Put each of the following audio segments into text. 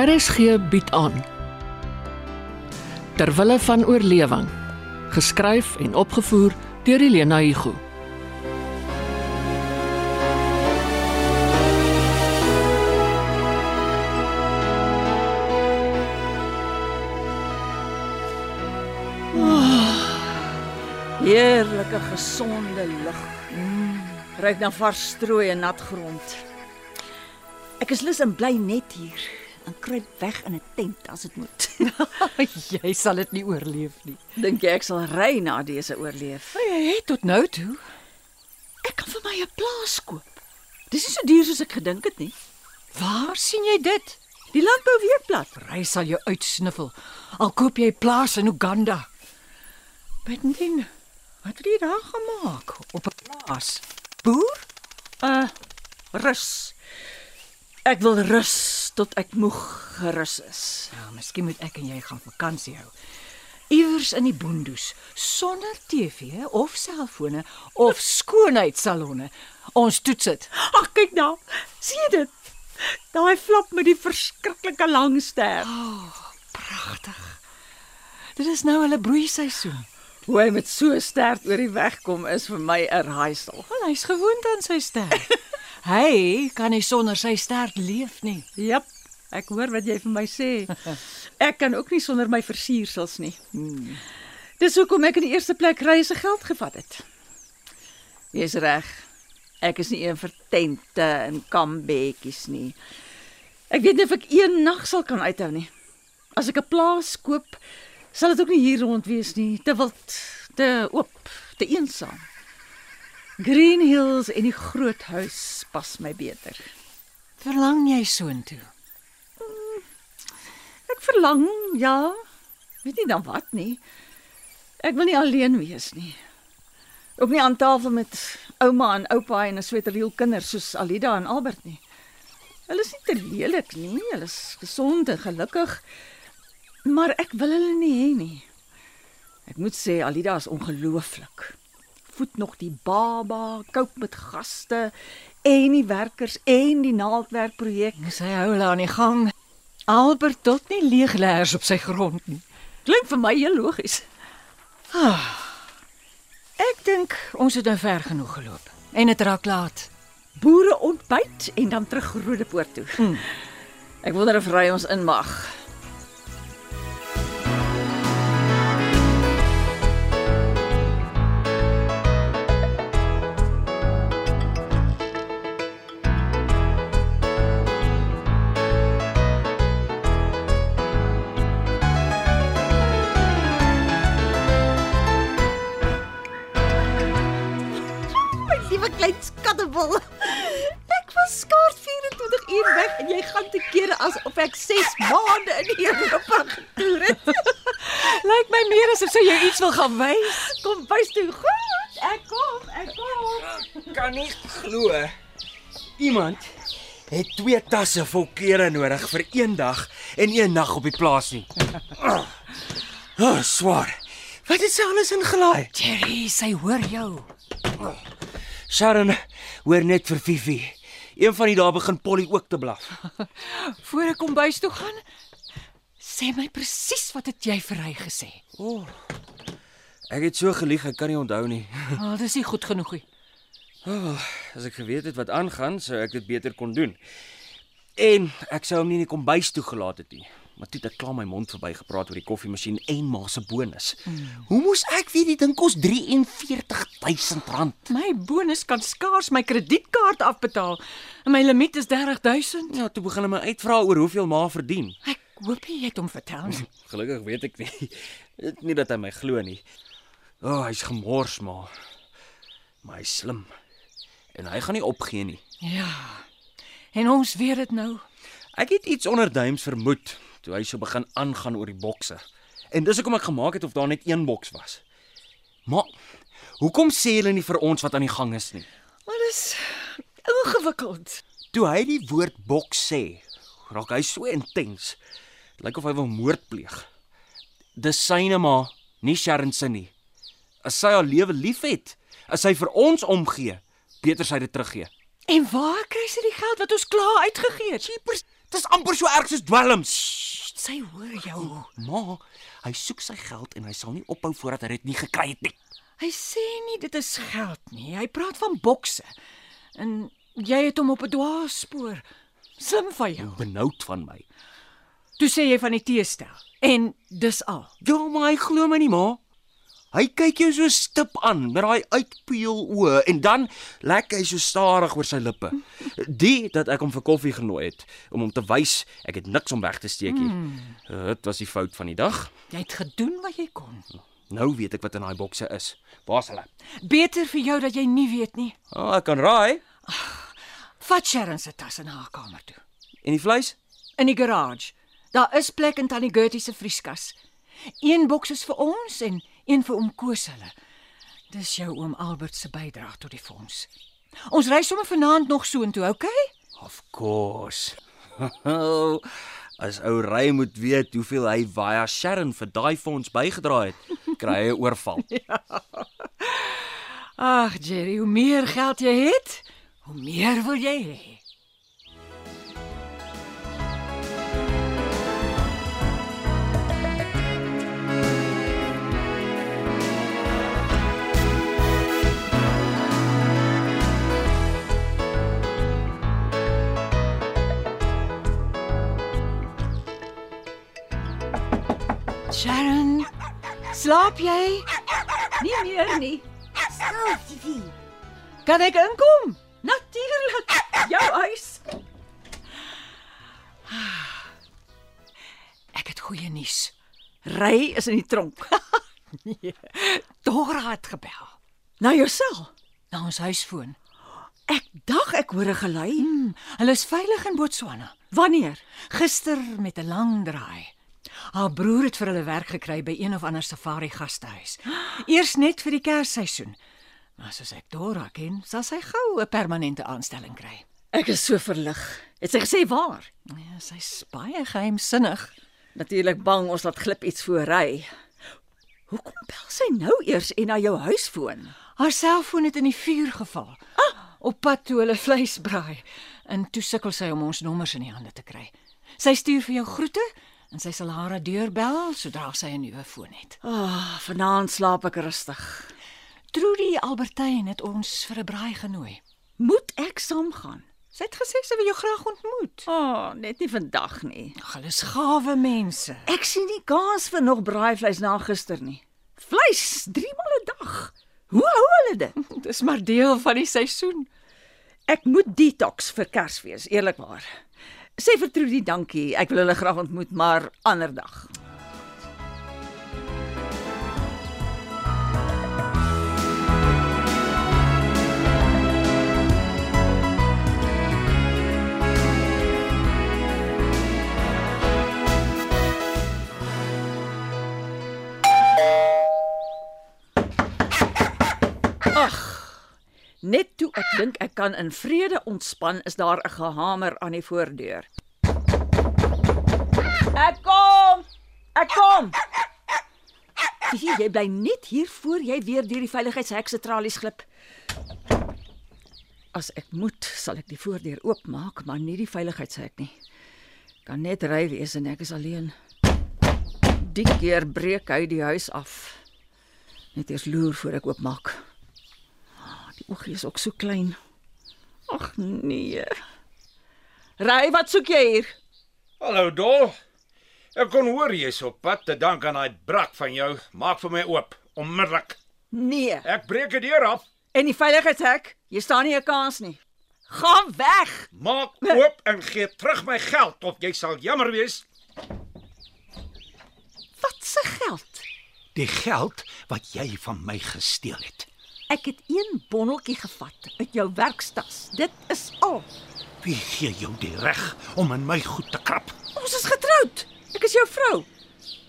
RSG bied aan Terwille van oorlewing geskryf en opgevoer deur Elena Igu Heerlike gesonde lug. Mm, Ruik na vars strooi en nat grond. Ek is lus en bly net hier en kruip weg in 'n tent as dit moet. jy sal dit nie oorleef nie. Dink jy ek sal ry na dese oorleef? Jy het tot nou toe. Ek kan vir my 'n plaas koop. Dis nie so duur soos ek gedink het nie. Waar sien jy dit? Die landbou weekblad. Hy sal jou uitsniffel. Al koop jy plaas in Uganda. Bendien, wat het jy daar gemaak op 'n plaas? Boer? Uh rus. Ek wil rus tot ek moeg gerus is. Ja, miskien moet ek en jy gaan vakansie hou. Iewers in die boondoes, sonder TV of selfone of skoonheidssalonne. Ons toets dit. Ag kyk nou. Sien jy dit? Daai flap met die verskriklike lang ster. Pragtig. Dit is nou hulle broeiseisoen. Hoe hy met so sterk oor die weg kom is vir my 'n raaisel. Want hy's gewoond aan sy ster. Hy kan nie sonder sy ster leef nie. Jep. Ek hoor wat jy vir my sê. Ek kan ook nie sonder my versiersels nie. Hmm. Dis hoekom ek in die eerste plek reise geld gevat het. Jy's reg. Ek is nie een vir tente en kambetjies nie. Ek weet nie of ek een nag sal kan uithou nie. As ek 'n plaas koop, sal dit ook nie hier rond wees nie. Te wild, te oop, te eensaam. Green Hills en die groot huis pas my beter. Verlang jy soontoe? Ek verlang, ja. Weet nie dan wat nie. Ek wil nie alleen wees nie. Ook nie aan tafel met ouma en oupa en 'n sweterhiel kinders soos Alida en Albert nie. Hulle is nie te lelik nie, hulle is gesond en gelukkig. Maar ek wil hulle nie hê nie. Ek moet sê Alida is ongelooflik. Voed nog die baba, koop met gaste en die werkers en die naaldwerkprojek. Sy hou hulle aan die gang. Albert tot nie leegleers op sy grond nie. Klink vir my heel logies. Ek dink ons het nou ver genoeg geloop en dit raak laat. boere ontbyt en dan terug Rodepoort toe. Hmm. Ek wonder of ry ons in mag. Klein skattebol. Ek was skaars 24 uur weg en jy gaan te kere asof ek 6 maande in Europa getoer het. Lyk my meer asof sy jou iets wil gaan wys. Kom wys toe. Goed, ek kom, ek kom. kan nie glo. Iemand het twee tasse vol klere nodig vir een dag en een nag op die plaas nie. Ah, oh, swaar. Wat het sy alles ingelaai? Jerry, sy hoor jou. Sharon, hoor net vir Fifi. Een van die daar begin Polly ook te blaf. Voor ek kom bys toe gaan, sê my presies wat het jy vir hy gesê? O. Oh, ek het so gelieg, ek kan nie onthou nie. Al oh, dis nie goed genoeg nie. Oh, as ek geweet het wat aangaan, sou ek dit beter kon doen. En ek sou hom nie in die kombuis toegelaat het nie. Maar toe het ek klaar my mond verby gepraat oor die koffiemasjien en ma se bonus. Mm. Hoe moes ek weet die ding kos R43000? My bonus kan skaars my kredietkaart afbetaal en my limiet is 30000. Ja, toe begin hulle my uitvra oor hoeveel ma verdien. Ek hoop jy het hom vertel nie. Gelukkig weet ek nie. Nie dat hy my glo nie. O, oh, hy's gemors maar. Maar hy's slim. En hy gaan nie opgee nie. Ja. En ons weet dit nou. Ek het iets onder duims vermoed toe hy so begin aangaan oor die bokse. En dis hoekom ek gemaak het of daar net een boks was. Maar hoekom sê hulle nie vir ons wat aan die gang is nie? Maar dis ingewikkeld. Toe hy die woord boks sê, raak hy so intens. Lyk of hy wil moord pleeg. Dis syne maar, nie Sharon se nie. As sy haar lewe liefhet, as sy vir ons omgee, beter sy dit teruggee. En waar kry sy die geld wat ons klaar uitgegee het? Dis amper so erg soos dwelms. Sy hoor jou. Ma, hy soek sy geld en hy sal nie ophou voordat hy dit nie gekry het nie. Hy sê nie dit is geld nie. Hy praat van bokse. En jy het hom op 'n dwaalspoor. Slim van jou. Benoud van my. Toe sê jy van die teestel. En dis al. Ja, maar hy glo my nie, ma. Hy kyk jou so stip aan met daai uitpeel oë en dan lek hy so stadig oor sy lippe. Die dat ek hom vir koffie genooi het om hom te wys ek het niks om weg te steek nie. Mm. Dit was die fout van die dag. Jy het gedoen wat jy kon. Nou weet ek wat in daai bokse is. Waar's hulle? Beter vir jou dat jy nie weet nie. Oh, ek kan raai. Vat Sharon se tas in haar kamer toe. En die vleis? In die garage. Daar is plek in Tannie Gertie se vrieskas. Een boks is vir ons en een vir oom Koos hulle. Dis jou oom Albert se bydrae tot die fonds. Ons ry sommer vanaand nog soontoe, okay? Of course. As ou Ry moet weet hoeveel hy via Sharon vir daai fonds bygedra het, kry hy 'n oorval. Ag, Jerry, hoe meer geld jy het, hoe meer wil jy hê. Sharon, slaap jy? Nie meer nie. Skalk, Fifi. Kan ek inkom? Natuurlik. Jou huis. Ek het goeie nuus. Ry is in die tronk. Dora het gebel. Na jouself. Na ons huisfoon. Ek dag ek hoor 'n gelei. Hmm, hulle is veilig in Botswana. Wanneer? Gister met 'n lang draai. Haar broer het vir hulle werk gekry by een of ander safari gastehuis. Eers net vir die kersseisoen. Maar soos ek Dora ken, sal sy gou 'n permanente aanstelling kry. Ek is so verlig. Het sy gesê waar? Ja, sy's baie geheimsinnig. Natuurlik bang ons laat glip iets voor ry. Hoekom bel sy nou eers en na jou huis foon? Haar selfoon het in die vuur geval. Ah, op pad toe hulle vleis braai. En toe sukkel sy om ons nommers in die hande te kry. Sy stuur vir jou groete en sy sal haar deurbel sodra sy 'n nuwe foon het. Ah, oh, vanaand slaap ek rustig. Trudy Albertyn het ons vir 'n braai genooi. Moet ek saamgaan? Sy het gesê sy wil jou graag ontmoet. O, oh, net nie vandag nie. Ag, hulle is gawe mense. Ek sien nie kans vir nog braaivleis na gister nie. Vleis 3 maal 'n dag. Hoe hou hulle dit? Dis maar deel van die seisoen. Ek moet detox vir Kersfees, eerlikwaar. Sê vir Trudy dankie. Ek wil hulle graag ontmoet, maar ander dag. Dink ek kan in vrede ontspan, is daar 'n gehamer aan die voordeur. Ek kom. Ek kom. Jy, jy bly net hier voor jy weer deur die veiligheidshek se tralies glip. As ek moet, sal ek die voordeur oopmaak, maar nie die veiligheidshek nie. Kan net ry wees en ek is alleen. Die keer breek hy die huis af. Net eers loer voor ek oopmaak. Die oogie is ook so klein. Ag nee. Ry, wat soek jy hier? Hallo Dol. Ek kon hoor jy's op pad te dank aan daai brak van jou. Maak vir my oop onmiddellik. Nee. Ek breek die deur af. En die veiligheidshek? Jy staan nie 'n kans nie. Gaan weg. Maak oop en gee terug my geld of jy sal jammer wees. Wat se geld? Die geld wat jy van my gesteel het. Ek het een bonneltjie gevat uit jou werkstas. Dit is al. Wie gee jou die reg om in my goed te krap? Ons is getroud. Ek is jou vrou.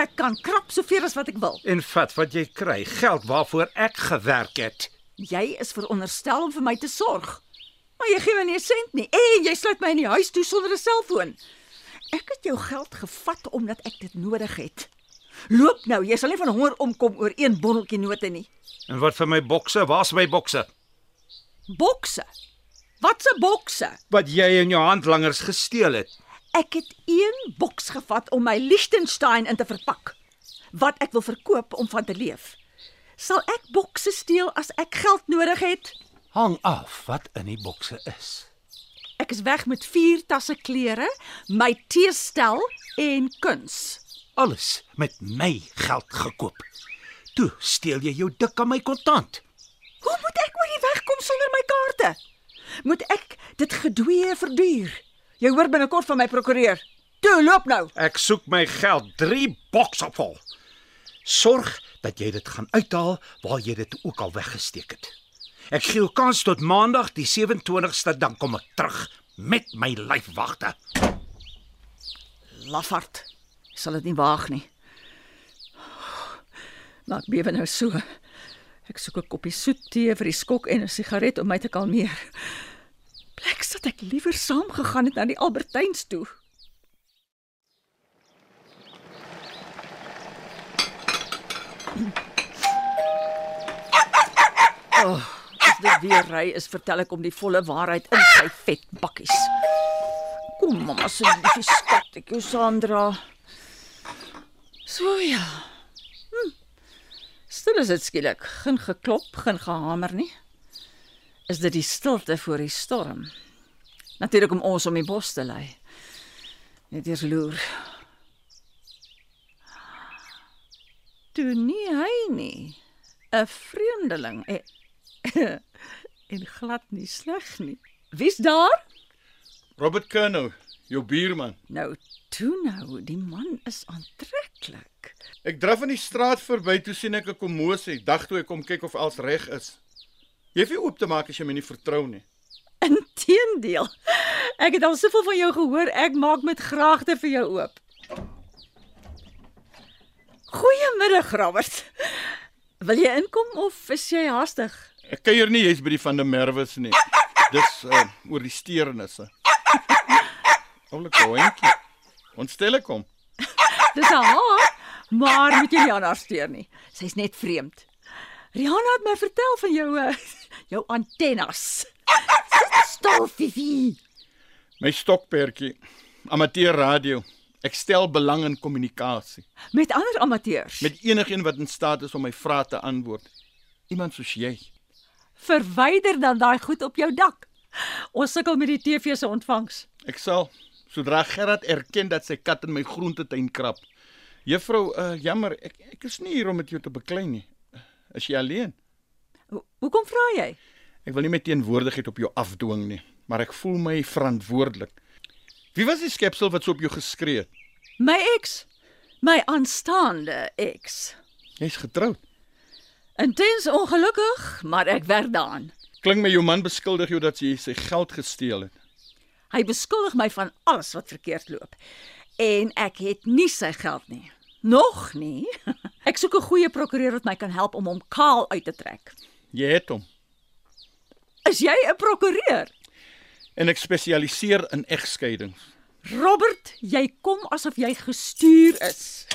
Ek kan krap soveel as wat ek wil. En vat wat jy kry, geld waarvoor ek gewerk het. Jy is veronderstel om vir my te sorg. Maar jy gee my nie 'n sent nie. En jy sluit my in die huis toe sonder 'n selfoon. Ek het jou geld gevat omdat ek dit nodig het. Loop nou, jy sal nie van honger omkom oor een bonneltjie note nie. En wat vir my bokse? Waar's my bokse? Bokse. Wat se bokse? Wat jy in jou handlangers gesteel het. Ek het een boks gevat om my Liechtenstein in te verpak wat ek wil verkoop om van te leef. Sal ek bokse steel as ek geld nodig het? Hang af wat in die bokse is. Ek is weg met 4 tasse klere, my teestel en kuns. Alles met my geld gekoop. Toe steel jy jou dik aan my kontant. Hoe moet ek oor die weg kom sonder my kaarte? Moet ek dit gedwee verduur? Jy hoor binnekort van my prokureur. Toe loop nou. Ek soek my geld 3 bokse vol. Sorg dat jy dit gaan uithaal waar jy dit ook al weggesteek het. Ek gee jou kans tot Maandag die 27ste dan kom ek terug met my lyfwagte. Laffert. Ek sal dit nie waag nie. Maar ek bewe nou so. Ek soek 'n koppie soet tee vir die skok en 'n sigaret om my te kalmeer. Plek dat ek liewer saam gegaan het na die Albertyns toe. Oh, as dit weer ry is, vertel ek om die volle waarheid in sy vet bakkies. Kom mamma se liefie skat, ek jou Sandra. So ja. Hm. Stil is dit skielik, geen geklop, geen gehamer nie. Is dit die stilte voor die storm? Natuurlik om ons om die bos te lei. Net eers loer. Toe nie hy nie. 'n Vreemdeling en, en glad nie sleg nie. Wie's daar? Robert Kerno, jou buurman. Nou, toe nou, die man is aantreklik. Ek draf aan die straat verby toe sien ek 'n kommosie. Dag toe ek kom kyk of alles reg is. Jy hoef nie oop te maak as jy my nie vertrou nie. Inteendeel. Ek het al soveel van jou gehoor, ek maak met graagte vir jou oop. Goeiemiddag, Robert. Wil jy inkom of is jy haastig? Ek kuier nie jy's by die van der Merwes nie. Dis uh, oor die steurnisse. Oulike hondjie. Ontstel ek hom. Dis haar, maar moet jy nie aan haar steur nie. Sy's net vreemd. Rihanna het my vertel van jou jou antennes. Stil, Fifi. My stokperdjie. Amateur radio. Ek stel belang in kommunikasie Met ander amateurs. met enigiemand wat in staat is om my vrae te antwoord. Iemand soos jy. verwyder dan daai goed op jou dak. Ons sukkel met die TV se ontvangs. Ek sal sodra Gerard erken dat sy kat in my groentetuin krap. Juffrou, uh, jammer, ek ek is nie hier om met jou te beklei nie. Is jy alleen? Ho hoekom vra jy? Ek wil nie my teenwoordigheid op jou afdwing nie, maar ek voel my verantwoordelik. Wie was die skepsel wat so op jou geskree het? My ex, my aanstaande ex. Jy's getroud. Intens ongelukkig, maar ek werk daaraan. Klink my jou man beskuldig jou dat jy sy geld gesteel het. Hy beskuldig my van alles wat verkeerd loop. En ek het nie sy geld nie. Nog nie. Ek soek 'n goeie prokureur wat my kan help om hom kaal uit te trek. Jy het hom. Is jy 'n prokureur? En ek spesialiseer in egskeidings. Robert, jy kom asof jy gestuur is.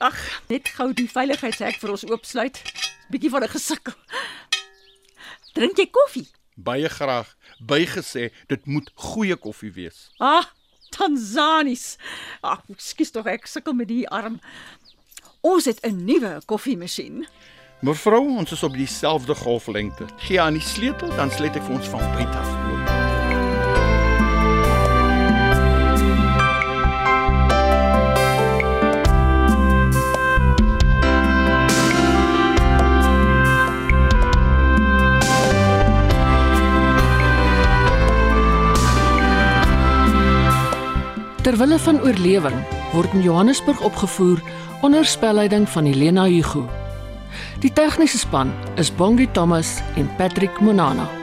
Ag, net gou die veiligheidshek vir ons oopsluit. Bietjie van 'n gesukkel. Drink jy koffie? Baie graag bygesê dit moet goeie koffie wees. Ah, Tanzanies. Ag, ekskuus tog ek sukkel met die arm. Ons het 'n nuwe koffiemasjien. Mevrou, ons is op dieselfde golflengte. Gee aan die sleutel, dan sluit ek vir ons van buite af Terwille van oorlewing word in Johannesburg opgevoer onder spelleiding van Helena Hugo. Die tegniese span is Bongie Thomas en Patrick Monana.